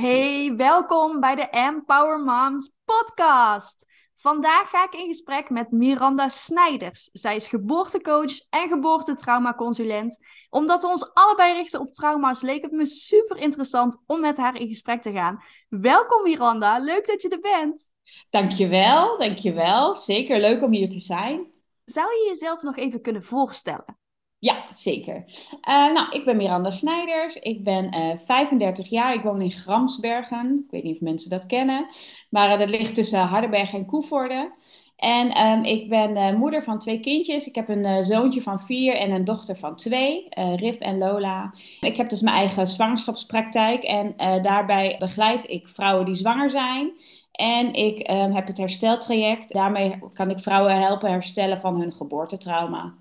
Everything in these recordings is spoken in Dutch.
Hey, welkom bij de Empower Moms podcast. Vandaag ga ik in gesprek met Miranda Snijders. Zij is geboortecoach en geboortetraumaconsulent. Omdat we ons allebei richten op trauma's, leek het me super interessant om met haar in gesprek te gaan. Welkom Miranda, leuk dat je er bent. Dankjewel, dankjewel. Zeker leuk om hier te zijn. Zou je jezelf nog even kunnen voorstellen? Ja, zeker. Uh, nou, ik ben Miranda Snijders. Ik ben uh, eh, 35 jaar. Ik woon in Gramsbergen. Ik weet niet of mensen dat kennen. Maar uh, dat ligt tussen Hardenberg en Koevoorde. En um, ik ben moeder van twee kindjes. Ik heb een zoontje van vier en een dochter van twee, Riv en Lola. Ik heb dus mijn eigen zwangerschapspraktijk. En daarbij begeleid ik vrouwen die zwanger zijn. En ik um, heb het hersteltraject. Daarmee kan ik vrouwen helpen herstellen van hun geboortetrauma.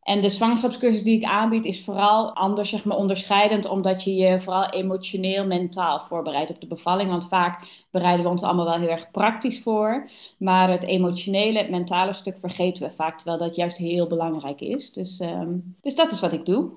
En de zwangerschapscursus die ik aanbied is vooral anders, zeg maar, onderscheidend, omdat je je vooral emotioneel, mentaal voorbereidt op de bevalling. Want vaak bereiden we ons allemaal wel heel erg praktisch voor. Maar het emotionele, het mentale stuk vergeten we vaak, terwijl dat juist heel belangrijk is. Dus, um, dus dat is wat ik doe.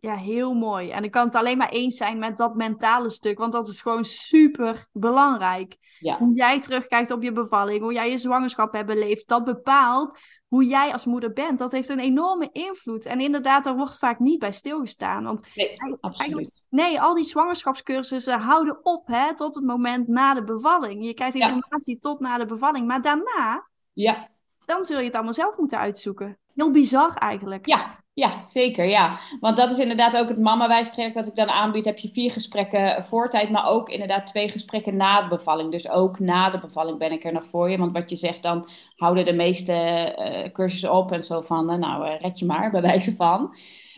Ja, heel mooi. En ik kan het alleen maar eens zijn met dat mentale stuk, want dat is gewoon super belangrijk. Ja. Hoe jij terugkijkt op je bevalling, hoe jij je zwangerschap hebt beleefd, dat bepaalt hoe jij als moeder bent. Dat heeft een enorme invloed. En inderdaad, daar wordt vaak niet bij stilgestaan. Want nee, absoluut. Nee, al die zwangerschapscursussen houden op hè, tot het moment na de bevalling. Je krijgt informatie tot na de bevalling, maar daarna, ja. dan zul je het allemaal zelf moeten uitzoeken. Heel bizar eigenlijk. Ja, ja, zeker. Ja. Want dat is inderdaad ook het mama-wijstraject wat ik dan aanbied. Heb je vier gesprekken voor tijd, maar ook inderdaad twee gesprekken na de bevalling. Dus ook na de bevalling ben ik er nog voor je. Want wat je zegt, dan houden de meeste uh, cursussen op en zo van, uh, nou, uh, red je maar, bij wijze van.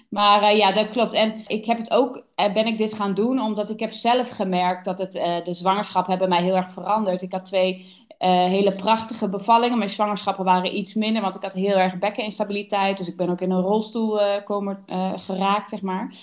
Maar ja, dat klopt. En ik heb het ook, ben ik dit gaan doen, omdat ik heb zelf gemerkt dat het, de zwangerschap hebben mij heel erg veranderd. Ik had twee uh, hele prachtige bevallingen. Mijn zwangerschappen waren iets minder, want ik had heel erg bekkeninstabiliteit. Dus ik ben ook in een rolstoel uh, komen, uh, geraakt, zeg maar.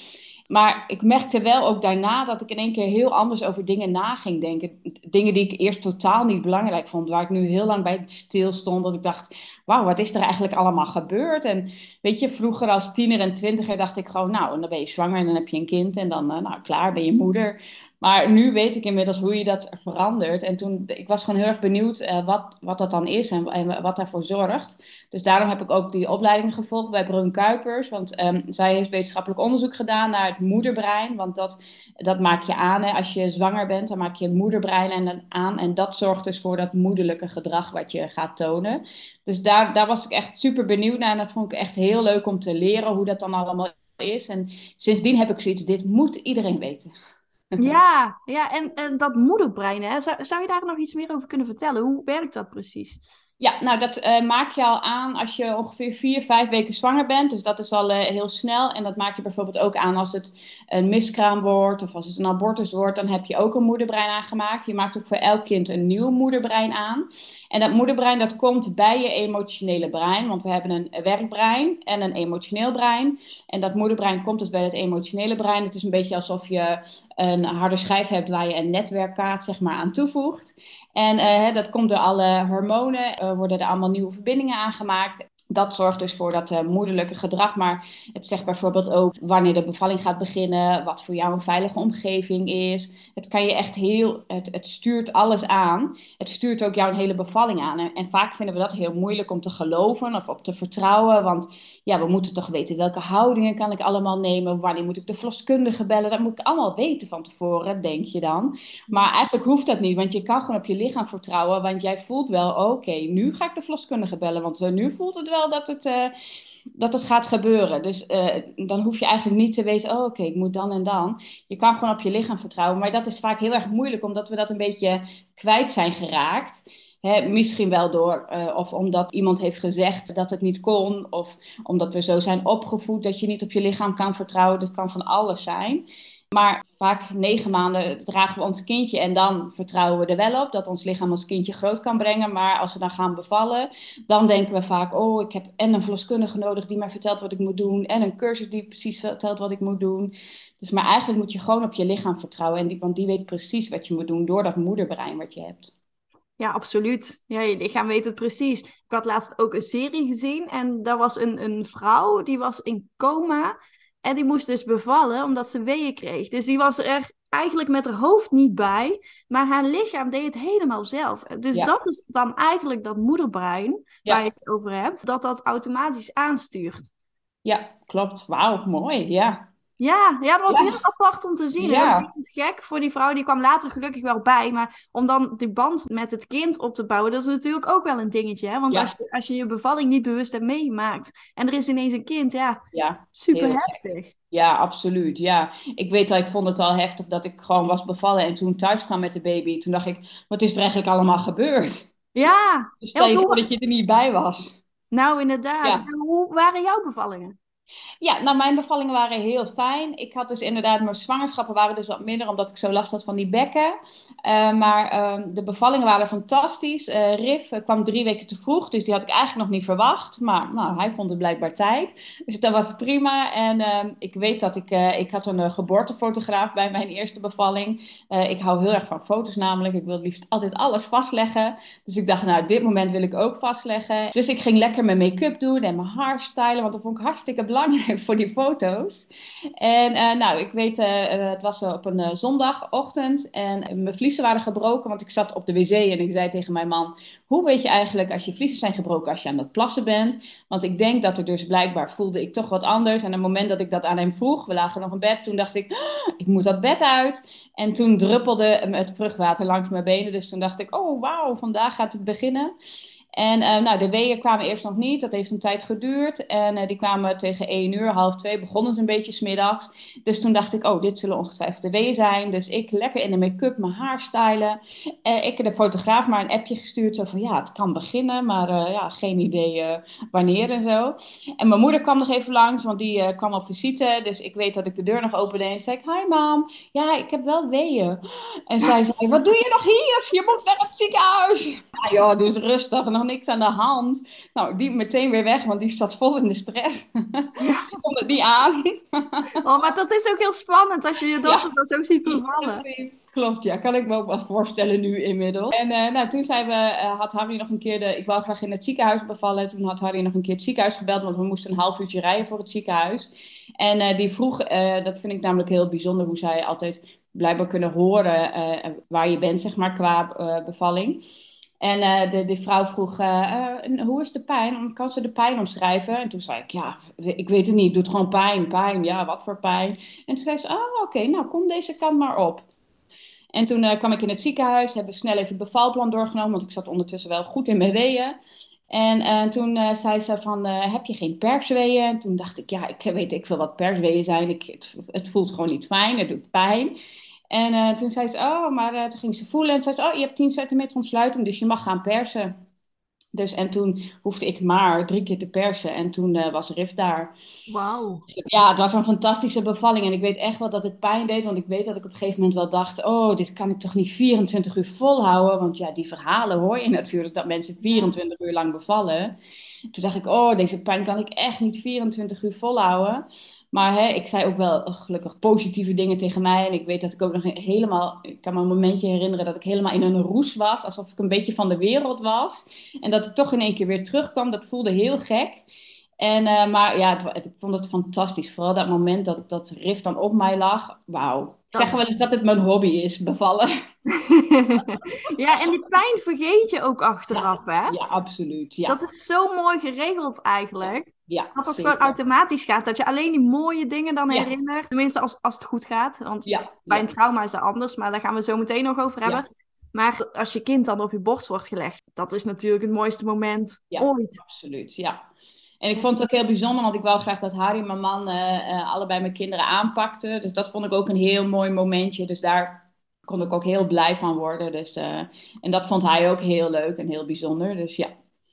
Maar ik merkte wel ook daarna dat ik in één keer heel anders over dingen na ging denken. Dingen die ik eerst totaal niet belangrijk vond, waar ik nu heel lang bij stil stond. Dat ik dacht, wauw, wat is er eigenlijk allemaal gebeurd? En weet je, vroeger als tiener en twintiger dacht ik gewoon, nou, dan ben je zwanger en dan heb je een kind. En dan, nou, klaar, ben je moeder. Maar nu weet ik inmiddels hoe je dat verandert. En toen, ik was gewoon heel erg benieuwd uh, wat, wat dat dan is en, wat daarvoor zorgt. Dus daarom heb ik ook die opleiding gevolgd bij Brun Kuipers. Want um, zij heeft wetenschappelijk onderzoek gedaan naar het moederbrein. Want dat, dat maak je aan. Hè. Als je zwanger bent, dan maak je moederbrein aan. En dat zorgt dus voor dat moederlijke gedrag wat je gaat tonen. Dus daar, daar was ik echt super benieuwd naar. En dat vond ik echt heel leuk om te leren hoe dat dan allemaal is. En sindsdien heb ik zoiets, dit moet iedereen weten. Ja, ja en, en dat moederbrein, hè? Zou, zou je daar nog iets meer over kunnen vertellen? Hoe werkt dat precies? Ja, nou dat uh, maak je al aan als je ongeveer vier, vijf weken zwanger bent. Dus dat is al uh, heel snel. En dat maak je bijvoorbeeld ook aan als het een miskraam wordt of als het een abortus wordt. Dan heb je ook een moederbrein aangemaakt. Je maakt ook voor elk kind een nieuw moederbrein aan. En dat moederbrein dat komt bij je emotionele brein. Want we hebben een werkbrein en een emotioneel brein. En dat moederbrein komt dus bij het emotionele brein. Het is een beetje alsof je een harde schijf hebt waar je een netwerkkaart zeg maar, aan toevoegt. En uh, dat komt door alle hormonen, uh, worden er allemaal nieuwe verbindingen aangemaakt. Dat zorgt dus voor dat uh, moederlijke gedrag. Maar het zegt bijvoorbeeld ook wanneer de bevalling gaat beginnen, wat voor jou een veilige omgeving is. Het kan je echt heel, het, het stuurt alles aan. Het stuurt ook jouw hele bevalling aan. En, en vaak vinden we dat heel moeilijk om te geloven of op te vertrouwen. Want ja, we moeten toch weten welke houdingen kan ik allemaal nemen. Wanneer moet ik de verloskundige bellen? Dat moet ik allemaal weten van tevoren, denk je dan. Maar eigenlijk hoeft dat niet, want je kan gewoon op je lichaam vertrouwen. Want jij voelt wel, oké, nu ga ik de verloskundige bellen. Want uh, nu voelt het wel dat het... Uh, dat het gaat gebeuren. Dus uh, dan hoef je eigenlijk niet te weten, oh oké, ik moet dan en dan. Je kan gewoon op je lichaam vertrouwen. Maar dat is vaak heel erg moeilijk, omdat we dat een beetje kwijt zijn geraakt misschien wel door, uh, of omdat iemand heeft gezegd dat het niet kon, of omdat we zo zijn opgevoed dat je niet op je lichaam kan vertrouwen. Dat kan van alles zijn. Maar vaak negen maanden dragen we ons kindje en dan vertrouwen we er wel op dat ons lichaam ons kindje groot kan brengen. Maar als we dan gaan bevallen, dan denken we vaak: oh, ik heb en een verloskundige nodig die mij vertelt wat ik moet doen, en een cursus die precies vertelt wat ik moet doen. Dus maar eigenlijk moet je gewoon op je lichaam vertrouwen, en die, want die weet precies wat je moet doen door dat moederbrein wat je hebt. Ja, absoluut. Ja, je lichaam weet het precies. Ik had laatst ook een serie gezien en daar was een, een vrouw die was in coma. En die moest dus bevallen omdat ze weeën kreeg. Dus die was er eigenlijk met haar hoofd niet bij, maar haar lichaam deed het helemaal zelf. Dus dat is dan eigenlijk dat moederbrein waar je het over hebt, dat dat automatisch aanstuurt. Ja, klopt. Wauw, mooi. Ja. Ja, ja, dat was heel apart om te zien. Ja. Gek voor die vrouw, die kwam later gelukkig wel bij. Maar om dan die band met het kind op te bouwen, dat is natuurlijk ook wel een dingetje. Hè? Want als, je, als je je bevalling niet bewust hebt meegemaakt en er is ineens een kind, ja, ja super heftig. Ja, absoluut. Ja, ik weet al, ik vond het al heftig dat ik gewoon was bevallen en toen thuis kwam met de baby. Toen dacht ik, wat is er eigenlijk allemaal gebeurd? Ja. Dus stel je voor dat je er niet bij was. Nou, inderdaad. Hoe waren jouw bevallingen? Ja, nou mijn bevallingen waren heel fijn. Ik had dus inderdaad, mijn zwangerschappen waren dus wat minder omdat ik zo last had van die bekken. Uh, maar uh, de bevallingen waren fantastisch. Uh, Riff eh, kwam drie weken te vroeg, dus die had ik eigenlijk nog niet verwacht. Maar nou, hij vond het blijkbaar tijd. Dus dat was prima. En ehm, ik weet dat ik, ik had een geboortefotograaf bij mijn eerste bevalling. ik hou heel erg van foto's namelijk. Ik wil liefst altijd alles vastleggen. Dus ik dacht, nou, dit moment wil ik ook vastleggen. Dus ik ging lekker mijn make-up doen en mijn haar stylen, want dat vond ik hartstikke belangrijk voor die foto's. En uh, nou, ik weet, uh, het was op een zondagochtend en mijn vliezen waren gebroken, want ik zat op de wc en ik zei tegen mijn man, hoe weet je eigenlijk als je vliezen zijn gebroken als je aan het plassen bent? Want ik denk dat er dus blijkbaar voelde ik toch wat anders. En op het moment dat ik dat aan hem vroeg, we lagen nog in bed, toen dacht ik, oh, ik moet dat bed uit. En toen druppelde het vruchtwater langs mijn benen, dus toen dacht ik, oh wauw, vandaag gaat het beginnen. En uh, nou, de weeën kwamen eerst nog niet. Dat heeft een tijd geduurd. En uh, die kwamen tegen 1 uur, half 2, begonnen ze een beetje smiddags. Dus toen dacht ik, oh, dit zullen ongetwijfeld de weeën zijn. Dus ik lekker in de make-up mijn haar stylen. Uh, ik heb de fotograaf maar een appje gestuurd. Zo van, ja, het kan beginnen, maar ja, geen idee wanneer en zo. En mijn moeder kwam nog even langs, want die kwam op visite. Dus ik weet dat ik de deur nog opende. En zei ik, hi mam, ja, ik heb wel weeën. En zij zei, wat doe je nog hier? Je moet naar het ziekenhuis. Ja, joh, dus rustig, niks aan de hand. Nou, die meteen weer weg, want die zat vol in de stress. die kon het niet aan. oh, maar dat is ook heel spannend als je je dochter ja. dan zo ziet bevallen. Klopt, ja. Kan ik me ook wel voorstellen nu inmiddels. En uh, nou, toen zijn we, uh, had Harry nog een keer de... Ik wou graag in het ziekenhuis bevallen. Toen had Harry nog een keer het ziekenhuis gebeld, want we moesten een half uurtje rijden voor het ziekenhuis. En uh, die vroeg, dat vind ik namelijk heel bijzonder, hoe zij altijd blijkbaar kunnen horen waar je bent, zeg maar, qua bevalling. En uh, de, de vrouw vroeg, uh, hoe is de pijn? Kan ze de pijn omschrijven? En toen zei ik, ja, ik weet het niet. Het doet gewoon pijn, pijn. Ja, wat voor pijn? En toen zei ze, oh, oké, nou kom deze kant maar op. En toen kwam ik in het ziekenhuis, hebben snel even het bevalplan doorgenomen, want ik zat ondertussen wel goed in mijn weeën. En toen zei ze van, heb je geen persweeën? En toen dacht ik, ja, ik weet ik veel wat persweeën zijn. Het voelt gewoon niet fijn, het doet pijn. En uh, toen zei ze, oh, maar uh, toen ging ze voelen en zei ze, oh, je hebt 10 centimeter ontsluiting, dus je mag gaan persen. Dus en toen hoefde ik maar drie keer te persen en toen uh, was Rif daar. Wauw. Ja, het was een fantastische bevalling en ik weet echt wel dat het pijn deed, want ik weet dat ik op een gegeven moment wel dacht, oh, dit kan ik toch niet 24 uur volhouden, want ja, die verhalen hoor je natuurlijk, dat mensen 24 uur lang bevallen. Toen dacht ik, oh, deze pijn kan ik echt niet 24 uur volhouden. Maar hè, ik zei ook wel oh, gelukkig positieve dingen tegen mij. En ik weet dat ik ook nog helemaal. Ik kan me een momentje herinneren dat ik helemaal in een roes was. Alsof ik een beetje van de wereld was. En dat ik toch in één keer weer terugkwam. Dat voelde heel gek. En, uh, maar ja, het, ik vond het fantastisch. Vooral dat moment dat, dat Riff dan op mij lag. Wauw. Ik zeg wel eens dat het mijn hobby is, bevallen. ja, en die pijn vergeet je ook achteraf, hè? Ja, absoluut. Ja. Dat is zo mooi geregeld eigenlijk. Ja, dat het gewoon automatisch gaat. Dat je alleen die mooie dingen dan herinnert. Tenminste, als, als het goed gaat. Want bij een trauma is dat anders. Maar daar gaan we zo meteen nog over hebben. Maar als je kind dan op je borst wordt gelegd. Dat is natuurlijk het mooiste moment ooit. absoluut. Ja. En ik vond het ook heel bijzonder, want ik wou graag dat Harry en mijn man uh, uh, allebei mijn kinderen aanpakten. Dus dat vond ik ook een heel mooi momentje. Dus daar kon ik ook heel blij van worden. Dus, uh, en dat vond hij ook heel leuk en heel bijzonder. Dus ja,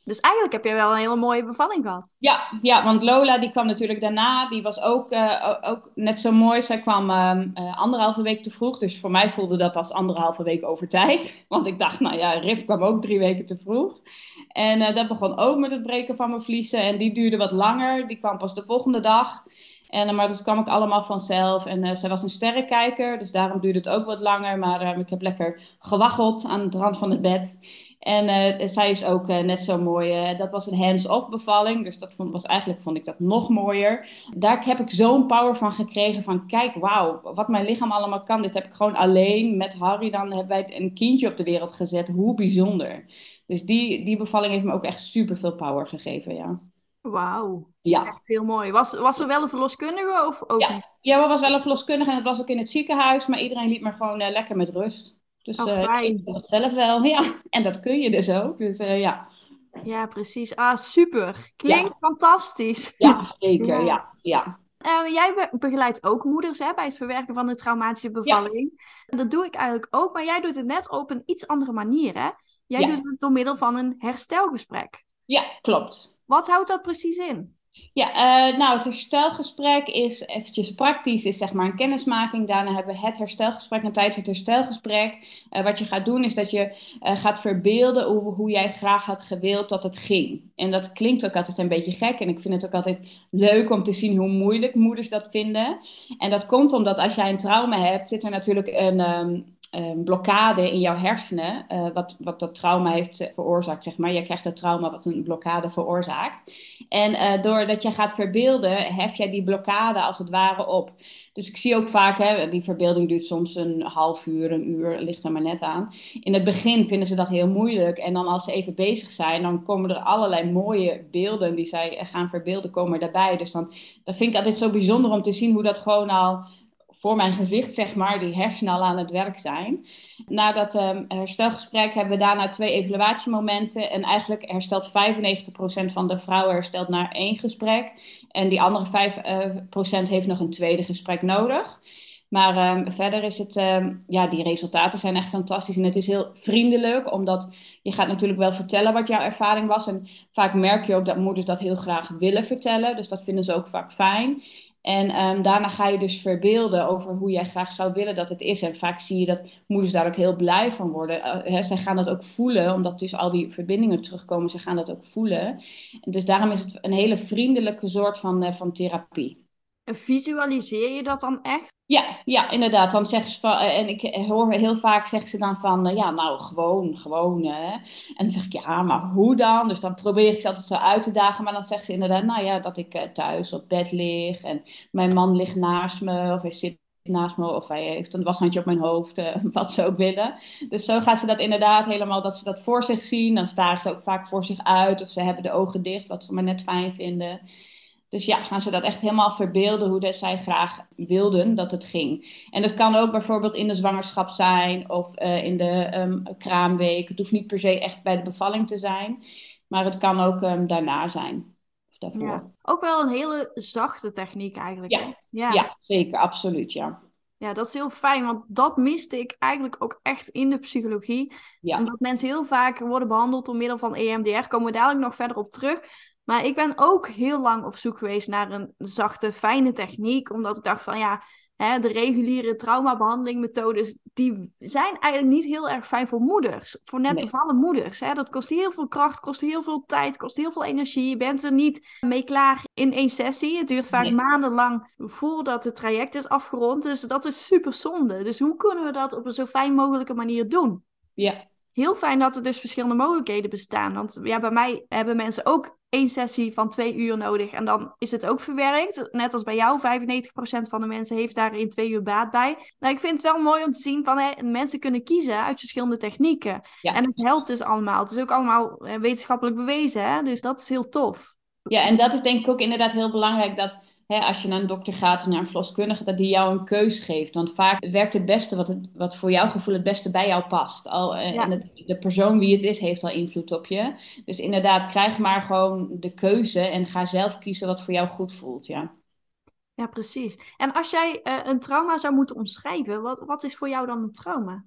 dus eigenlijk heb je wel een hele mooie bevalling gehad. Ja, ja want Lola die kwam natuurlijk daarna. Die was ook, uh, ook net zo mooi. Zij kwam uh, anderhalve week te vroeg. Dus voor mij voelde dat als anderhalve week over tijd. Want ik dacht, nou ja, Rif kwam ook drie weken te vroeg. En uh, dat begon ook met het breken van mijn vliezen. En die duurde wat langer. Die kwam pas de volgende dag. En, maar dat kwam ook allemaal vanzelf. En uh, zij was een sterrenkijker, dus daarom duurde het ook wat langer. Maar ik heb lekker gewaggeld aan het rand van het bed. En uh, zij is ook uh, net zo mooi. Uh, dat was een hands-off bevalling. Dus dat vond, was, eigenlijk vond ik dat nog mooier. Daar heb ik zo'n power van gekregen. Van kijk, wauw, wat mijn lichaam allemaal kan. Dit heb ik gewoon alleen met Harry. Dan hebben wij een kindje op de wereld gezet. Hoe bijzonder. Dus die, die bevalling heeft me ook echt super veel power gegeven, ja. Wauw. Ja. Echt heel mooi. Was, was er wel een verloskundige of ook ja. ja, er was wel een verloskundige en het was ook in het ziekenhuis. Maar iedereen liet me gewoon lekker met rust. Dus oh, uh, ik dat zelf wel, ja. En dat kun je dus ook. Dus uh, ja. Ja, precies. Ah, super. Klinkt fantastisch. Ja, zeker. Ja, ja. Uh, jij begeleidt ook moeders hè, bij het verwerken van de traumatische bevalling. Ja. Dat doe ik eigenlijk ook, maar jij doet het net op een iets andere manier. Hè? Jij doet het door middel van een herstelgesprek. Ja, klopt. Wat houdt dat precies in? Ja, uh, nou, het herstelgesprek is eventjes praktisch, is zeg maar een kennismaking. Daarna hebben we het herstelgesprek. En tijdens het herstelgesprek, uh, wat je gaat doen, is dat je uh, gaat verbeelden hoe, hoe jij graag had gewild dat het ging. En dat klinkt ook altijd een beetje gek. En ik vind het ook altijd leuk om te zien hoe moeilijk moeders dat vinden. En dat komt omdat als jij een trauma hebt, zit er natuurlijk een. Um, een blokkade in jouw hersenen, uh, wat, wat dat trauma heeft veroorzaakt, zeg maar. Je krijgt dat trauma wat een blokkade veroorzaakt. En uh, doordat je gaat verbeelden, hef jij die blokkade als het ware op. Dus ik zie ook vaak, hè, die verbeelding duurt soms een half uur, een uur, ligt er maar net aan. In het begin vinden ze dat heel moeilijk. En dan als ze even bezig zijn, dan komen er allerlei mooie beelden die zij gaan verbeelden, komen daarbij. Dus dan dat vind ik altijd zo bijzonder om te zien hoe dat gewoon al voor mijn gezicht, zeg maar, die hersenen al aan het werk zijn. Na dat um, herstelgesprek hebben we daarna twee evaluatiemomenten. En eigenlijk herstelt 95% van de vrouwen herstelt naar één gesprek. En die andere 5% uh, heeft nog een tweede gesprek nodig. Maar um, verder is het, um, ja, die resultaten zijn echt fantastisch. En het is heel vriendelijk, omdat je gaat natuurlijk wel vertellen wat jouw ervaring was. En vaak merk je ook dat moeders dat heel graag willen vertellen. Dus dat vinden ze ook vaak fijn. En um, daarna ga je dus verbeelden over hoe jij graag zou willen dat het is. En vaak zie je dat moeders daar ook heel blij van worden. Uh, zij gaan dat ook voelen, omdat dus al die verbindingen terugkomen. Ze gaan dat ook voelen. En dus daarom is het een hele vriendelijke soort van, uh, van therapie. Visualiseer je dat dan echt? Ja, ja, inderdaad. Dan zeggen ze van, eh, en ik hoor heel vaak zeggen ze dan van, eh, ja, nou gewoon, gewoon. Hè? En dan zeg ik, ja, maar hoe dan? Dus dan probeer ik ze altijd zo uit te dagen. Maar dan zeggen ze inderdaad, nou ja, dat ik eh, thuis op bed lig en mijn man ligt naast me of hij zit naast me of hij heeft een washandje op mijn hoofd, wat ze ook willen. Dus zo gaat ze dat inderdaad helemaal, dat ze dat voor zich zien. Dan staren ze ook vaak voor zich uit of ze hebben de ogen dicht, wat ze maar net fijn vinden. Dus ja, gaan ze dat echt helemaal verbeelden hoe dat zij graag wilden dat het ging. En dat kan ook bijvoorbeeld in de zwangerschap zijn of uh, in de um, kraamweek. Het hoeft niet per se echt bij de bevalling te zijn, maar het kan ook um, daarna zijn. Of daarvoor. Ja. Ook wel een hele zachte techniek eigenlijk. Ja, ja. ja zeker, absoluut, ja. Ja, dat is heel fijn, want dat miste ik eigenlijk ook echt in de psychologie. Ja. Omdat mensen heel vaak worden behandeld door middel van EMDR. Komen we dadelijk nog verder op terug. Maar ik ben ook heel lang op zoek geweest naar een zachte, fijne techniek. Omdat ik dacht van ja, hè, de reguliere traumabehandelingmethodes, die zijn eigenlijk niet heel erg fijn voor moeders. Voor net bevallen moeders. Hè. Dat kost heel veel kracht, kost heel veel tijd, kost heel veel energie. Je bent er niet mee klaar in één sessie. Het duurt vaak maandenlang voordat het traject is afgerond. Dus dat is super zonde. Dus hoe kunnen we dat op een zo fijn mogelijke manier doen? Ja, heel fijn dat er dus verschillende mogelijkheden bestaan. Want ja, bij mij hebben mensen ook één sessie van twee uur nodig en dan is het ook verwerkt. Net als bij jou, 95% van de mensen heeft daar in twee uur baat bij. Nou, ik vind het wel mooi om te zien van hè, mensen kunnen kiezen uit verschillende technieken. En het helpt dus allemaal. Het is ook allemaal eh, wetenschappelijk bewezen, hè? dus dat is heel tof. Ja, en dat is denk ik ook inderdaad heel belangrijk dat hè, als je naar een dokter gaat of naar een verloskundige, dat die jou een keus geeft. Want vaak werkt het beste wat, het, wat voor jouw gevoel het beste bij jou past. Al, eh, En het, de persoon wie het is, heeft al invloed op je. Dus inderdaad, krijg maar gewoon de keuze en ga zelf kiezen wat voor jou goed voelt. Ja. Ja, precies. En als jij uh, een trauma zou moeten omschrijven, wat, wat is voor jou dan een trauma?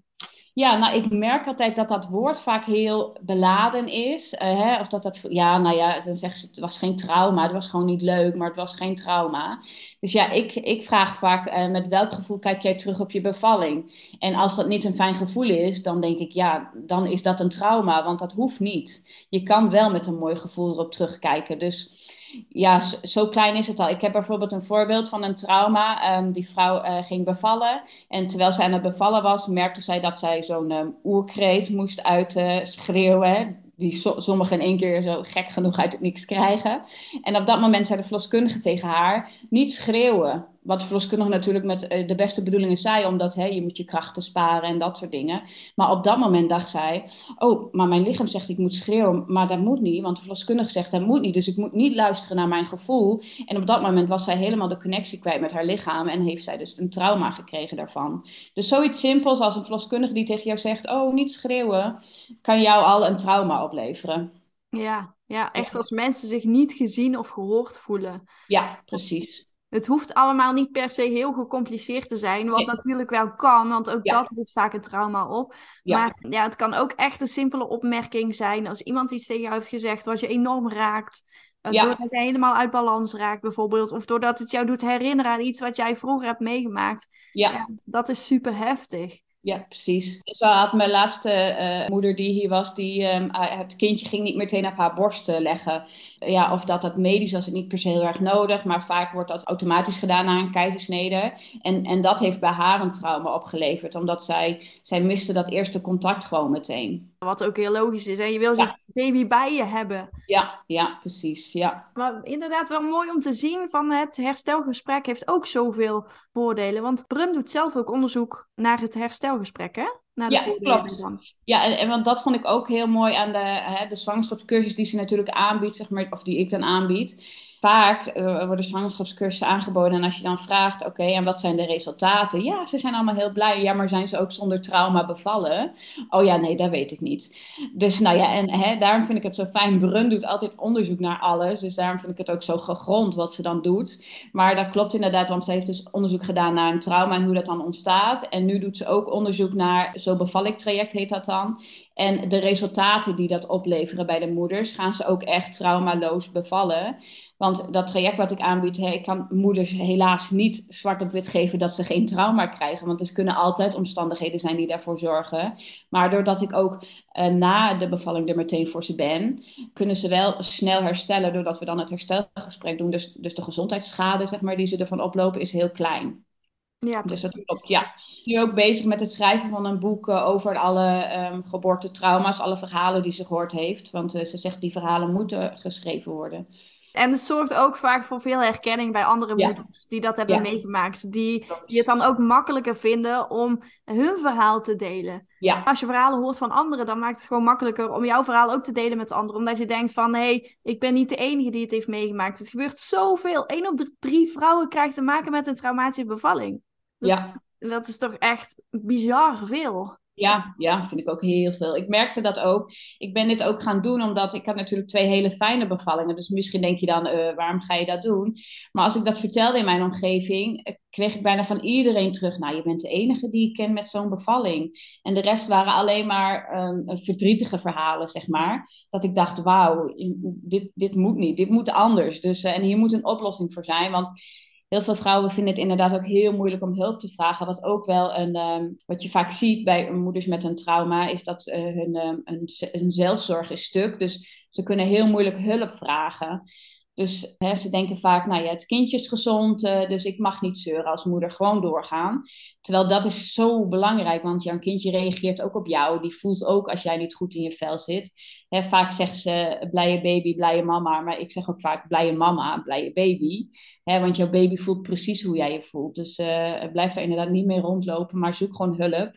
Ja, nou, ik merk altijd dat dat woord vaak heel beladen is. Uh, hè? Of dat dat, ja, nou ja, dan zeggen ze, het was geen trauma, het was gewoon niet leuk, maar het was geen trauma. Dus ja, ik, ik vraag vaak, uh, met welk gevoel kijk jij terug op je bevalling? En als dat niet een fijn gevoel is, dan denk ik, ja, dan is dat een trauma, want dat hoeft niet. Je kan wel met een mooi gevoel erop terugkijken. Dus ja, zo, klein is het al. Ik heb bijvoorbeeld een voorbeeld van een trauma. Ehm, die vrouw uh, ging bevallen. En terwijl zij aan het bevallen was, merkte zij dat zij zo'n um, oerkreet moest uitschreeuwen die sommigen in één keer zo gek genoeg uit het niks krijgen. En op dat moment zei de verloskundige tegen haar: niet schreeuwen. Wat de verloskundige natuurlijk met eh, de beste bedoelingen zei, omdat hè, je moet je krachten sparen en dat soort dingen. Maar op dat moment dacht zij: Oh, maar mijn lichaam zegt ik moet schreeuwen, maar dat moet niet, want de verloskundige zegt dat moet niet. Dus ik moet niet luisteren naar mijn gevoel. En op dat moment was zij helemaal de connectie kwijt met haar lichaam en heeft zij dus een trauma gekregen daarvan. Dus zoiets simpels als een verloskundige die tegen jou zegt: Oh, niet schreeuwen, kan jou al een trauma opleveren. Ja, ja, echt als mensen zich niet gezien of gehoord voelen. Ja, precies. Het hoeft allemaal niet per se heel gecompliceerd te zijn, wat natuurlijk wel kan, want ook dat roept vaak een trauma op. Maar ja, het kan ook echt een simpele opmerking zijn als iemand iets tegen jou heeft gezegd wat je enorm raakt. Uh, doordat je helemaal uit balans raakt, bijvoorbeeld. Of doordat het jou doet herinneren aan iets wat jij vroeger hebt meegemaakt. Ja. dat is super heftig. Ja, precies. Zo had mijn laatste uh, moeder die hier was, die het kindje ging niet meteen op haar borst uh, leggen. Ja, of dat dat medisch was het niet per se heel erg nodig, maar vaak wordt dat automatisch gedaan na een keizersnede. En, en dat heeft bij haar een trauma opgeleverd, omdat zij, zij miste dat eerste contact gewoon meteen. Wat ook heel logisch is. Hè? Je wil je baby bij je hebben. Ja, ja, precies. Ja. Maar inderdaad wel mooi om te zien van het herstelgesprek heeft ook zoveel voordelen. Want Brun doet zelf ook onderzoek naar het herstelgesprek, hè? Naar de ja, klopt. Ja, en, en want dat vond ik ook heel mooi aan de, hè, de zwangerschapscursus die ze natuurlijk aanbiedt, zeg maar, of die ik dan aanbied vaak uh, worden zwangerschapscursussen aangeboden. En als je dan vraagt, oké, en wat zijn de resultaten? Ja, ze zijn allemaal heel blij. Ja, maar zijn ze ook zonder trauma bevallen? Oh ja, nee, dat weet ik niet. Dus nou ja, en hè, daarom vind ik het zo fijn. Brun doet altijd onderzoek naar alles. Dus daarom vind ik het ook zo gegrond wat ze dan doet. Maar dat klopt inderdaad, want ze heeft dus onderzoek gedaan naar een trauma en hoe dat dan ontstaat. En nu doet ze ook onderzoek naar, zo beval traject heet dat dan. En de resultaten die dat opleveren bij de moeders, gaan ze ook echt traumaloos bevallen. Want dat traject wat ik aanbied, ik kan moeders helaas niet zwart op wit geven dat ze geen trauma krijgen. Want er kunnen altijd omstandigheden zijn die daarvoor zorgen. Maar doordat ik ook uh, na de bevalling er meteen voor ze ben, kunnen ze wel snel herstellen doordat we dan het herstelgesprek doen. Dus, dus de gezondheidsschade zeg maar, die ze ervan oplopen is heel klein. Ja, dus dat klopt, ja. Nu ook bezig met het schrijven van een boek uh, over alle um, geboortetrauma's, alle verhalen die ze gehoord heeft. Want uh, ze zegt die verhalen moeten geschreven worden. En het zorgt ook vaak voor veel herkenning bij andere moeders die dat hebben meegemaakt. Die, die het dan ook makkelijker vinden om hun verhaal te delen. Ja. Als je verhalen hoort van anderen, dan maakt het gewoon makkelijker om jouw verhaal ook te delen met anderen. Omdat je denkt van, hé, hey, ik ben niet de enige die het heeft meegemaakt. Het gebeurt zoveel. Eén op de drie vrouwen krijgt te maken met een traumatische bevalling. Dat, ja. dat is toch echt bizar veel. Ja, ja, vind ik ook heel veel. Ik merkte dat ook. Ik ben dit ook gaan doen omdat ik had natuurlijk twee hele fijne bevallingen. Dus misschien denk je dan, uh, waarom ga je dat doen? Maar als ik dat vertelde in mijn omgeving, eh, kreeg ik bijna van iedereen terug. Nou, je bent de enige die ik ken met zo'n bevalling. En de rest waren alleen maar um, verdrietige verhalen, zeg maar. Dat ik dacht, wauw, dit, dit moet niet, dit moet anders. Dus, uh, en hier moet een oplossing voor zijn. Want heel veel vrouwen vinden het inderdaad ook heel moeilijk om hulp te vragen. Wat ook wel een, um, wat je vaak ziet bij moeders met een trauma, is dat uh, hun, um, hun, zelfzorg is stuk. Dus ze kunnen heel moeilijk hulp vragen. Dus hè, ze denken vaak, nou ja, het kindje is gezond, uh, dus ik mag niet zeuren als moeder, gewoon doorgaan. Terwijl dat is zo belangrijk, want jouw kindje reageert ook op jou. Die voelt ook als jij niet goed in je vel zit. Hè, vaak zegt ze, blije baby, blije mama. Maar ik zeg ook vaak, blije mama, blije baby. Hè, want jouw baby voelt precies hoe jij je voelt. Dus uh, blijf daar inderdaad niet mee rondlopen, maar zoek gewoon hulp.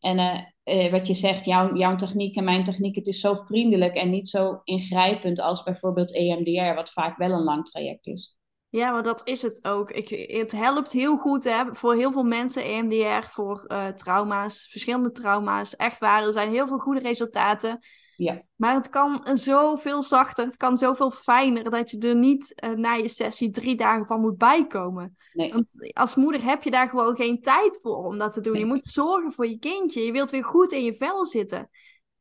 En uh, uh, wat je zegt, jouw, jouw techniek en mijn techniek, het is zo vriendelijk en niet zo ingrijpend als bijvoorbeeld EMDR, wat vaak wel een lang traject is. Ja, maar dat is het ook. Ik, het helpt heel goed hè, voor heel veel mensen, EMDR, voor uh, trauma's, verschillende trauma's. Echt waar, er zijn heel veel goede resultaten. Ja. Maar het kan zoveel zachter, het kan zoveel fijner dat je er niet uh, na je sessie drie dagen van moet bijkomen. Nee. Want als moeder heb je daar gewoon geen tijd voor om dat te doen. Je moet zorgen voor je kindje. Je wilt weer goed in je vel zitten.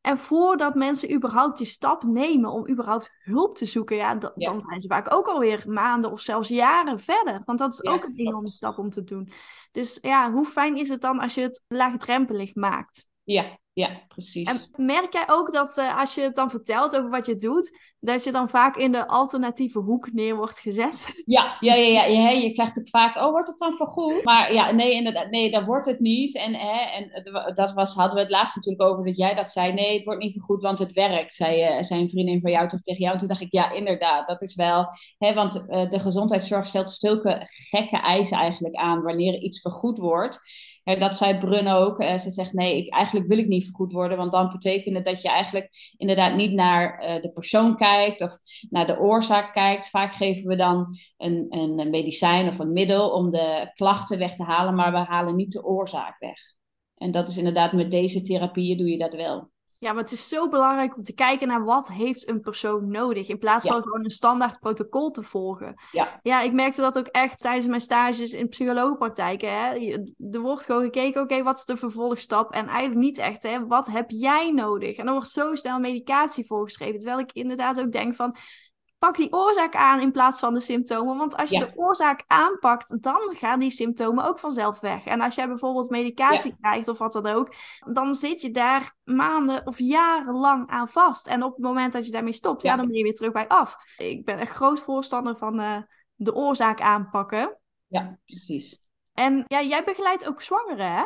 En voordat mensen überhaupt die stap nemen om überhaupt hulp te zoeken, ja, dan zijn ze vaak ook alweer maanden of zelfs jaren verder. Want dat is ook een enorme stap om te doen. Dus ja, hoe fijn is het dan als je het laagdrempelig maakt? Ja, ja, precies. En merk jij ook dat uh, als je het dan vertelt over wat je doet, dat je dan vaak in de alternatieve hoek neer wordt gezet? Ja, ja, ja, ja, ja je krijgt ook vaak, oh, wordt het dan vergoed? Maar ja, nee, inderdaad, nee, dat wordt het niet. En, hè, en dat was, hadden we het laatst natuurlijk over dat jij dat zei, nee, het wordt niet vergoed, want het werkt, zei, uh, zei een vriendin van jou toch tegen jou. En toen dacht ik, ja, inderdaad, dat is wel, hè, want uh, de gezondheidszorg stelt zulke gekke eisen eigenlijk aan wanneer iets vergoed wordt. Dat zei Brun ook. Uh, ze zegt nee, ik, eigenlijk wil ik niet vergoed worden. Want dan betekent het dat je eigenlijk inderdaad niet naar uh, de persoon kijkt of naar de oorzaak kijkt. Vaak geven we dan een, een medicijn of een middel om de klachten weg te halen, maar we halen niet de oorzaak weg. En dat is inderdaad met deze therapieën doe je dat wel. Ja, maar het is zo belangrijk om te kijken naar wat heeft een persoon nodig. In plaats van gewoon een standaard protocol te volgen. Ja. ja, ik merkte dat ook echt tijdens mijn stages in psycholoogpraktijken. Hè. Er wordt gewoon gekeken, oké, wat is de vervolgstap? En eigenlijk niet echt, hè, wat heb jij nodig? En er wordt zo snel medicatie voorgeschreven. Terwijl ik inderdaad ook denk van, pak die oorzaak aan in plaats van de symptomen. Want als je de oorzaak aanpakt, dan gaan die symptomen ook vanzelf weg. En als jij bijvoorbeeld medicatie krijgt of wat dan ook, dan zit je daar maanden of jarenlang aan vast. En op het moment dat je daarmee stopt, ja, dan ben je weer terug bij af. Ik ben een groot voorstander van uh, de oorzaak aanpakken. Ja, precies. En ja, jij begeleidt ook zwangeren, hè?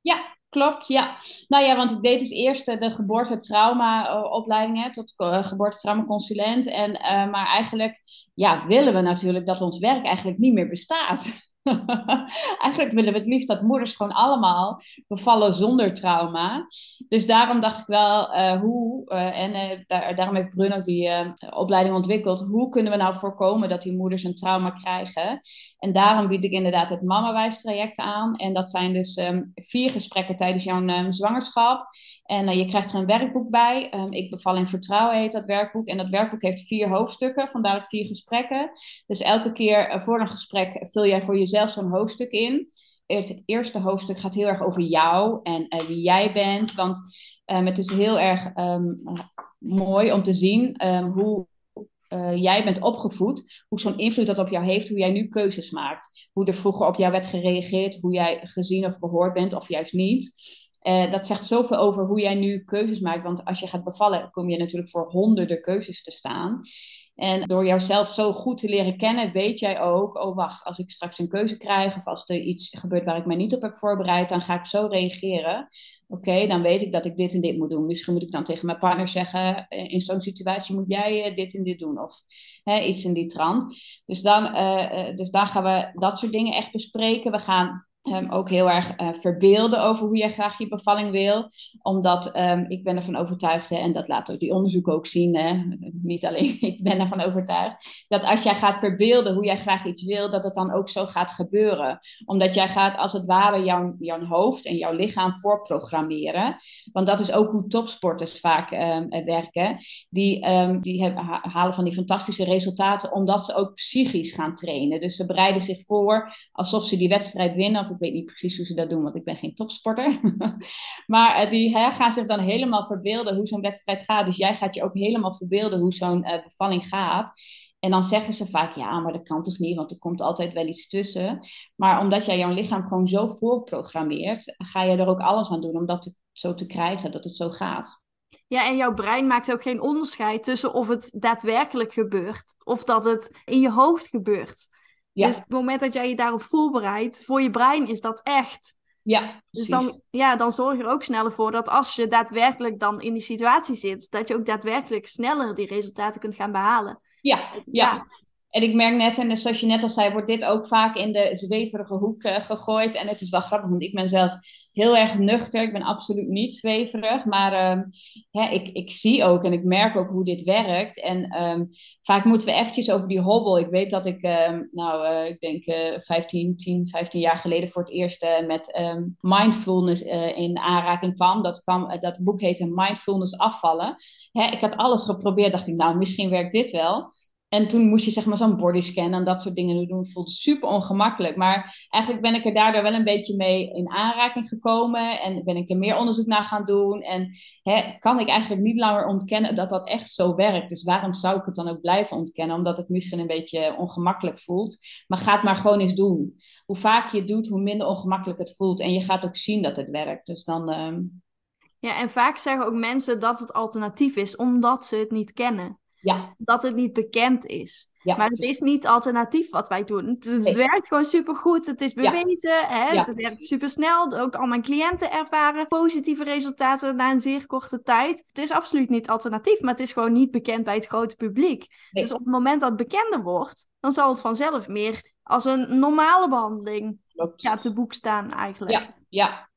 Ja, Klopt, ja. Nou ja, want ik deed dus eerst de geboortetrauma-opleiding tot uh, geboortetraumaconsulent. En, maar eigenlijk ja, willen we natuurlijk dat ons werk eigenlijk niet meer bestaat. Eigenlijk willen we het liefst dat moeders gewoon allemaal bevallen zonder trauma. Dus daarom dacht ik wel, uh, hoe, uh, en daar, daarom heeft Bruno die opleiding ontwikkeld, hoe kunnen we nou voorkomen dat die moeders een trauma krijgen? En daarom bied ik inderdaad het mamawijs traject aan. En dat zijn dus um, vier gesprekken tijdens jouw um, zwangerschap. En je krijgt er een werkboek bij. Um, ik bevalling vertrouwen heet dat werkboek. En dat werkboek heeft vier hoofdstukken, vandaar vier gesprekken. Dus elke keer voor een gesprek vul jij voor jezelf zelf zo'n hoofdstuk in. Het eerste hoofdstuk gaat heel erg over jou en uh, wie jij bent. Want um, het is heel erg um, mooi om te zien um, hoe uh, jij bent opgevoed. Hoe zo'n invloed dat op jou heeft, hoe jij nu keuzes maakt. Hoe er vroeger op jou werd gereageerd, hoe jij gezien of gehoord bent of juist niet. Uh, dat zegt zoveel over hoe jij nu keuzes maakt. Want als je gaat bevallen, kom je natuurlijk voor honderden keuzes te staan. En door jouzelf zo goed te leren kennen, weet jij ook, oh wacht, als ik straks een keuze krijg of als er iets gebeurt waar ik mij niet op heb voorbereid, dan ga ik zo reageren. Oké, dan weet ik dat ik dit en dit moet doen. Misschien moet ik dan tegen mijn partner zeggen, eh, in zo'n situatie moet jij eh, dit en dit doen of hè, iets in die trant. Dus dan, uh, dus dan gaan we dat soort dingen echt bespreken. We gaan Ook heel erg uh, verbeelden over hoe jij graag je bevalling wil. Omdat um, ik ben ervan overtuigd, hè, en dat laat ook die onderzoek ook zien, hè, niet alleen ik ben ervan overtuigd, dat als jij gaat verbeelden hoe jij graag iets wil, dat het dan ook zo gaat gebeuren. Omdat jij gaat als het ware jouw, jouw hoofd en jouw lichaam voorprogrammeren. Want dat is ook hoe topsporters vaak um, werken. Die, die hebben, halen van die fantastische resultaten omdat ze ook psychisch gaan trainen. Dus ze bereiden zich voor alsof ze die wedstrijd winnen ik weet niet precies hoe ze dat doen, want ik ben geen topsporter. maar uh, die hè, gaan zich dan helemaal verbeelden hoe zo'n wedstrijd gaat. Dus jij gaat je ook helemaal verbeelden hoe zo'n uh, bevalling gaat. En dan zeggen ze vaak, ja, maar dat kan toch niet, want er komt altijd wel iets tussen. Maar omdat jij jouw lichaam gewoon zo voorprogrammeert, ga je er ook alles aan doen om dat zo te krijgen, dat het zo gaat. Ja, en jouw brein maakt ook geen onderscheid tussen of het daadwerkelijk gebeurt of dat het in je hoofd gebeurt. Ja. Dus het moment dat jij je daarop voorbereidt, voor je brein is dat echt. Ja, dus dan, ja, dan zorg je er ook sneller voor dat als je daadwerkelijk dan in die situatie zit, dat je ook daadwerkelijk sneller die resultaten kunt gaan behalen. Ja, ja. ja. En ik merk net, en zoals je net al zei, wordt dit ook vaak in de zweverige hoek uh, gegooid. En het is wel grappig, want ik ben zelf heel erg nuchter. Ik ben absoluut niet zweverig. Maar hè, ik, ik zie ook en ik merk ook hoe dit werkt. En um, vaak moeten we eventjes over die hobbel. Ik weet dat ik, um, nou, uh, ik denk uh, 15, 10, 15 jaar geleden voor het eerst uh, met mindfulness in aanraking kwam. Dat, kwam. dat boek heette Mindfulness afvallen. Hè, ik had alles geprobeerd. Dacht ik, nou, misschien werkt dit wel. En toen moest je zeg maar zo'n bodyscan en dat soort dingen doen. Het voelde super ongemakkelijk. Maar eigenlijk ben ik er daardoor wel een beetje mee in aanraking gekomen. En ben ik er meer onderzoek naar gaan doen. En hè, kan ik eigenlijk niet langer ontkennen dat dat echt zo werkt. Dus waarom zou ik het dan ook blijven ontkennen? Omdat het misschien een beetje ongemakkelijk voelt. Maar ga het maar gewoon eens doen. Hoe vaak je het doet, hoe minder ongemakkelijk het voelt. En je gaat ook zien dat het werkt. Dus dan... Um... Ja, en vaak zeggen ook mensen dat het alternatief is, omdat ze het niet kennen. Ja. Dat het niet bekend is. Ja. Maar het is niet alternatief wat wij doen. Het, het Nee. werkt gewoon supergoed. Het is Ja. bewezen. Hè? Ja. Het werkt supersnel. Ook al mijn cliënten ervaren positieve resultaten na een zeer korte tijd. Het is absoluut niet alternatief, maar het is gewoon niet bekend bij het grote publiek. Nee. Dus op het moment dat het bekender wordt, dan zal het vanzelf meer als een normale behandeling Klopt. ja, te boek staan eigenlijk. Ja, ja.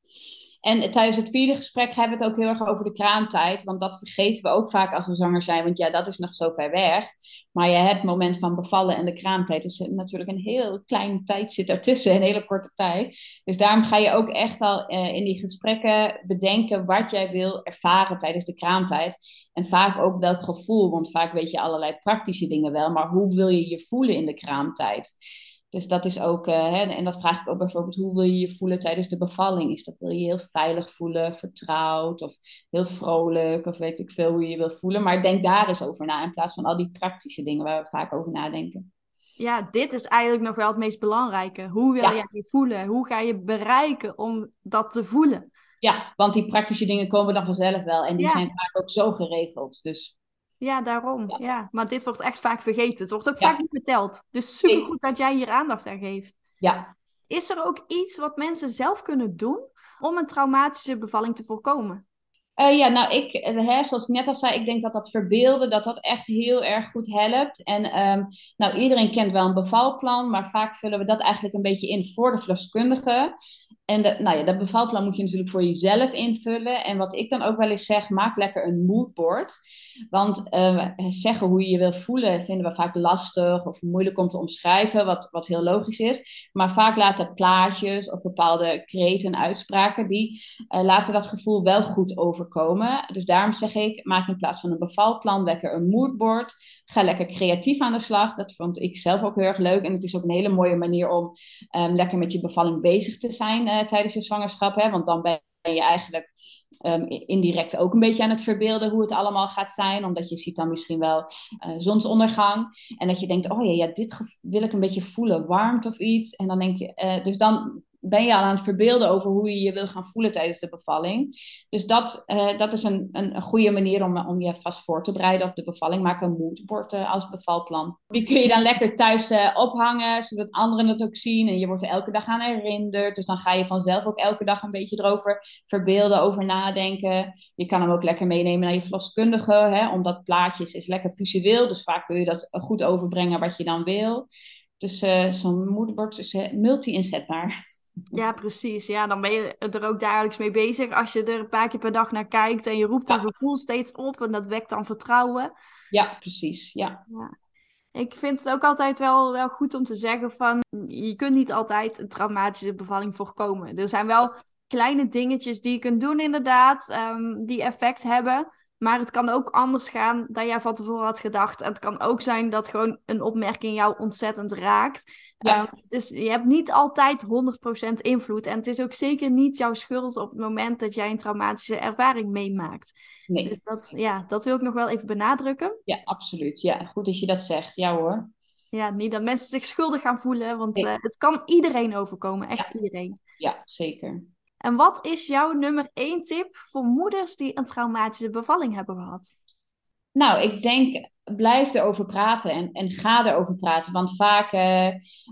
En tijdens het vierde gesprek hebben we het ook heel erg over de kraamtijd. Want dat vergeten we ook vaak als we zwanger zijn. Want ja, dat is nog zo ver weg. Maar ja, het moment van bevallen en de kraamtijd is natuurlijk een heel kleine tijd zit ertussen. Een hele korte tijd. Dus daarom ga je ook echt al eh, in die gesprekken bedenken wat jij wil ervaren tijdens de kraamtijd. En vaak ook welk gevoel. Want vaak weet je allerlei praktische dingen wel. Maar hoe wil je je voelen in de kraamtijd? Dus dat is ook, eh, hè, en dat vraag ik ook bijvoorbeeld, hoe wil je je voelen tijdens de bevalling? Is dat, wil je je heel veilig voelen, vertrouwd of heel vrolijk of weet ik veel hoe je je wil voelen? Maar denk daar eens over na in plaats van al die praktische dingen waar we vaak over nadenken. Ja, dit is eigenlijk nog wel het meest belangrijke. Hoe wil Ja. jij je voelen? Hoe ga je bereiken om dat te voelen? Ja, want die praktische dingen komen dan vanzelf wel en die Ja. zijn vaak ook zo geregeld. Dus Ja, daarom. Ja. Ja. Maar dit wordt echt vaak vergeten. Het wordt ook Ja. vaak niet verteld. Dus supergoed dat jij hier aandacht aan geeft. ja, Is er ook iets wat mensen zelf kunnen doen om een traumatische bevalling te voorkomen? Eh, ja, nou, ik, eh, hè, zoals ik net al zei, ik denk dat dat verbeelden, dat dat echt heel erg goed helpt. En ehm, nou, iedereen kent wel een bevalplan, maar vaak vullen we dat eigenlijk een beetje in voor de verloskundige. En nou ja, dat bevalplan moet je natuurlijk voor jezelf invullen. En wat ik dan ook wel eens zeg, maak lekker een moodboard. Want eh, zeggen hoe je je wil voelen vinden we vaak lastig of moeilijk om te omschrijven, wat, wat heel logisch is. Maar vaak laten plaatjes of bepaalde kreten en uitspraken, die eh, laten dat gevoel wel goed overkomen. Dus daarom zeg ik, maak in plaats van een bevalplan lekker een moodboard. Ga lekker creatief aan de slag. Dat vond ik zelf ook heel erg leuk. En het is ook een hele mooie manier om ehm, lekker met je bevalling bezig te zijn tijdens je zwangerschap. Hè? Want dan ben je eigenlijk ehm, indirect ook een beetje aan het verbeelden hoe het allemaal gaat zijn. Omdat je ziet dan misschien wel eh, zonsondergang. En dat je denkt, oh ja, ja dit wil ik een beetje voelen, warmte of iets. En dan denk je, eh, dus dan ben je al aan het verbeelden over hoe je je wil gaan voelen tijdens de bevalling. Dus dat, eh, dat is een, een, een goede manier om, om je vast voor te bereiden op de bevalling. Maak een moodboard eh, als bevalplan. Die kun je dan lekker thuis eh, ophangen, zodat anderen het ook zien. En je wordt er elke dag aan herinnerd. Dus dan ga je vanzelf ook elke dag een beetje erover verbeelden, over nadenken. Je kan hem ook lekker meenemen naar je verloskundige, hè, omdat plaatjes is lekker visueel. Dus vaak kun je dat goed overbrengen wat je dan wil. Dus zo'n moodboard is multi-inzetbaar. Ja, precies. Ja, dan ben je er ook dagelijks mee bezig. Als je er een paar keer per dag naar kijkt en je roept een Ja. gevoel steeds op en dat wekt dan vertrouwen. Ja, precies. Ja. Ik vind het ook altijd wel, wel goed om te zeggen van, je kunt niet altijd een traumatische bevalling voorkomen. Er zijn wel kleine dingetjes die je kunt doen inderdaad, ehm, die effect hebben. Maar het kan ook anders gaan dan jij van tevoren had gedacht. En het kan ook zijn dat gewoon een opmerking jou ontzettend raakt. Ja. Ehm, dus je hebt niet altijd 100% invloed. En het is ook zeker niet jouw schuld op het moment dat jij een traumatische ervaring meemaakt. Nee. Dus dat, ja, dat wil ik nog wel even benadrukken. Ja, absoluut. Ja, goed dat je dat zegt. Ja hoor. Ja, niet dat mensen zich schuldig gaan voelen, want Nee. eh, het kan iedereen overkomen, echt iedereen. Ja, zeker. En wat is jouw nummer één tip voor moeders die een traumatische bevalling hebben gehad? Nou, ik denk, blijf erover praten en, en ga erover praten. Want vaak eh,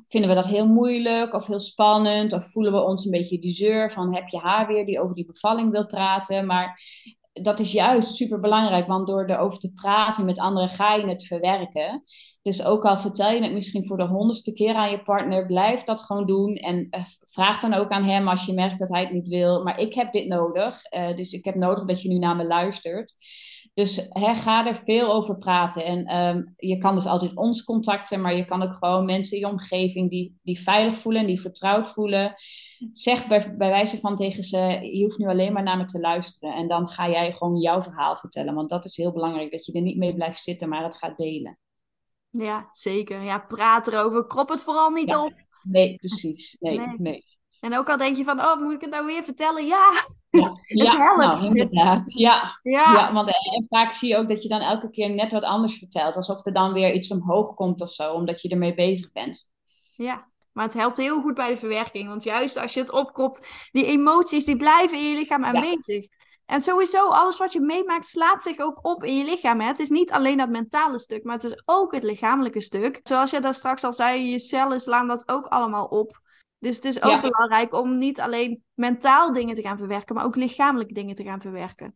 vinden we dat heel moeilijk of heel spannend. Of voelen we ons een beetje de zeur van heb je haar weer die over die bevalling wil praten. Maar dat is juist super belangrijk, want door erover te praten met anderen ga je het verwerken. Dus ook al vertel je het misschien voor de honderdste keer aan je partner, blijf dat gewoon doen. En eh, vraag dan ook aan hem als je merkt dat hij het niet wil. Maar ik heb dit nodig, eh, dus ik heb nodig dat je nu naar me luistert. Dus hè, ga er veel over praten. En ehm, je kan dus altijd ons contacten, maar je kan ook gewoon mensen in je omgeving die, die veilig voelen en die vertrouwd voelen. Zeg bij, bij wijze van tegen ze, je hoeft nu alleen maar naar me te luisteren. En dan ga jij gewoon jouw verhaal vertellen. Want dat is heel belangrijk, dat je er niet mee blijft zitten, maar het gaat delen. Ja, zeker. Ja, praat erover. Krop het vooral niet Ja. op. Nee, precies. Nee, Nee. nee. En ook al denk je van, oh, moet ik het nou weer vertellen? Ja, Ja, ja, helpt. nou, inderdaad. Ja, ja, ja. want eh, en vaak zie je ook dat je dan elke keer net wat anders vertelt. Alsof er dan weer iets omhoog komt of zo, omdat je ermee bezig bent. ja. Maar het helpt heel goed bij de verwerking. Want juist als je het opkomt, die emoties die blijven in je lichaam aanwezig. En sowieso, alles wat je meemaakt slaat zich ook op in je lichaam. Hè? Het is niet alleen dat mentale stuk, maar het is ook het lichamelijke stuk. Zoals je daar straks al zei, je cellen slaan dat ook allemaal op. Dus het is ook belangrijk om niet alleen mentaal dingen te gaan verwerken, maar ook lichamelijke dingen te gaan verwerken.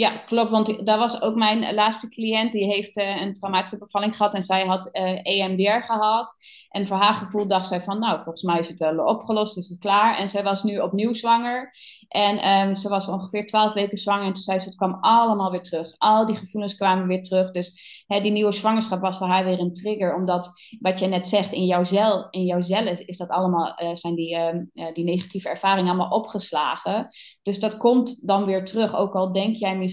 Ja, klopt. Want daar was ook mijn laatste cliënt. Die heeft uh, een traumatische bevalling gehad. En zij had uh, eh, EMDR gehad. En voor haar gevoel dacht zij van... Nou, volgens mij is het wel opgelost. Is het klaar? En zij was nu opnieuw zwanger. En um, ze was ongeveer twaalf weken zwanger. En toen zei ze, het kwam allemaal weer terug. Al die gevoelens kwamen weer terug. Dus hè, die nieuwe zwangerschap was voor haar weer een trigger. Omdat, wat je net zegt, in jouw, cel, in jouw cellen is dat allemaal, uh, zijn die, uh, die negatieve ervaringen allemaal opgeslagen. Dus dat komt dan weer terug. Ook al denk jij misschien,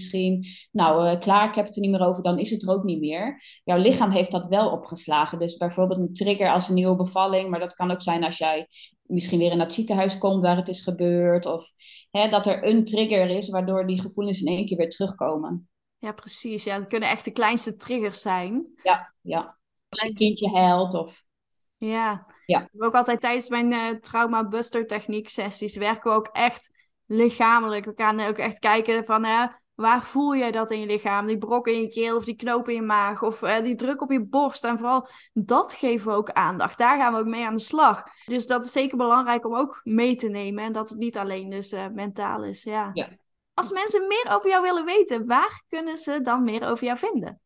nou uh, klaar, ik heb het er niet meer over, dan is het er ook niet meer. Jouw lichaam heeft dat wel opgeslagen. Dus bijvoorbeeld een trigger als een nieuwe bevalling. Maar dat kan ook zijn als jij misschien weer in het ziekenhuis komt waar het is gebeurd. Of hè, dat er een trigger is waardoor die gevoelens in één keer weer terugkomen. Ja, precies. Ja, dat kunnen echt de kleinste triggers zijn. Ja, ja. Als je kindje huilt of... Ja. ja. Ook altijd tijdens mijn uh, trauma buster techniek sessies werken we ook echt lichamelijk. We gaan ook echt kijken van... Uh, Waar voel jij dat in je lichaam? Die brok in je keel of die knoop in je maag of uh, die druk op je borst. En vooral dat geven we ook aandacht. Daar gaan we ook mee aan de slag. Dus dat is zeker belangrijk om ook mee te nemen. En dat het niet alleen dus uh, mentaal is. Ja. ja. Als mensen meer over jou willen weten, waar kunnen ze dan meer over jou vinden?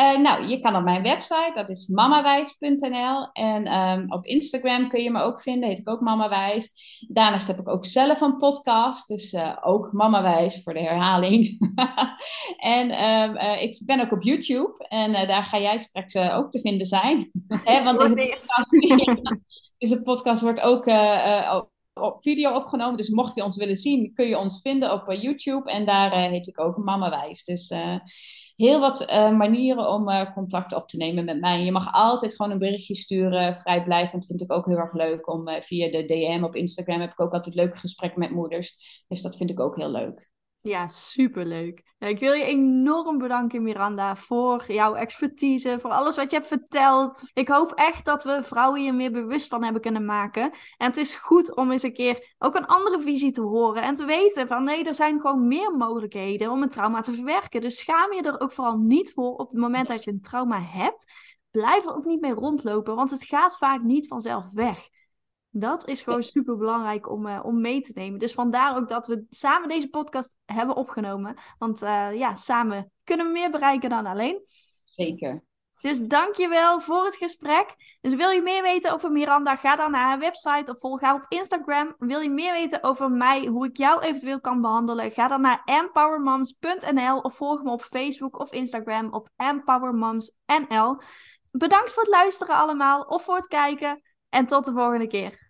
Uh, nou, je kan op mijn website, dat is mamawijs.nl. En um, op Instagram kun je me ook vinden, heet ik ook Mamawijs. Daarnaast heb ik ook zelf een podcast, dus uh, ook Mamawijs voor de herhaling. en um, uh, ik ben ook op YouTube en daar ga jij straks ook te vinden zijn. Hè, want deze podcast, deze podcast wordt ook op video opgenomen. Dus mocht je ons willen zien, kun je ons vinden op YouTube. En daar heet ik ook Mamawijs. Dus heel wat uh, manieren om uh, contact op te nemen met mij. Je mag altijd gewoon een berichtje sturen. Vrijblijvend vind ik ook heel erg leuk. Om uh, via de DM op Instagram heb ik ook altijd leuke gesprekken met moeders. Dus dat vind ik ook heel leuk. Ja, superleuk. Ik wil je enorm bedanken, Miranda, voor jouw expertise, voor alles wat je hebt verteld. Ik hoop echt dat we vrouwen hier meer bewust van hebben kunnen maken. En het is goed om eens een keer ook een andere visie te horen en te weten van nee, er zijn gewoon meer mogelijkheden om een trauma te verwerken. Dus schaam je er ook vooral niet voor op het moment dat je een trauma hebt. Blijf er ook niet mee rondlopen, want het gaat vaak niet vanzelf weg. Dat is gewoon super belangrijk om, uh, om mee te nemen. Dus vandaar ook dat we samen deze podcast hebben opgenomen. Want uh, ja, samen kunnen we meer bereiken dan alleen. Zeker. Dus dankjewel voor het gesprek. Dus wil je meer weten over Miranda, ga dan naar haar website of volg haar op Instagram. Wil je meer weten over mij, hoe ik jou eventueel kan behandelen, ga dan naar empowermoms.nl of volg me op Facebook of Instagram op empowermomsnl. Bedankt voor het luisteren allemaal of voor het kijken en tot de volgende keer.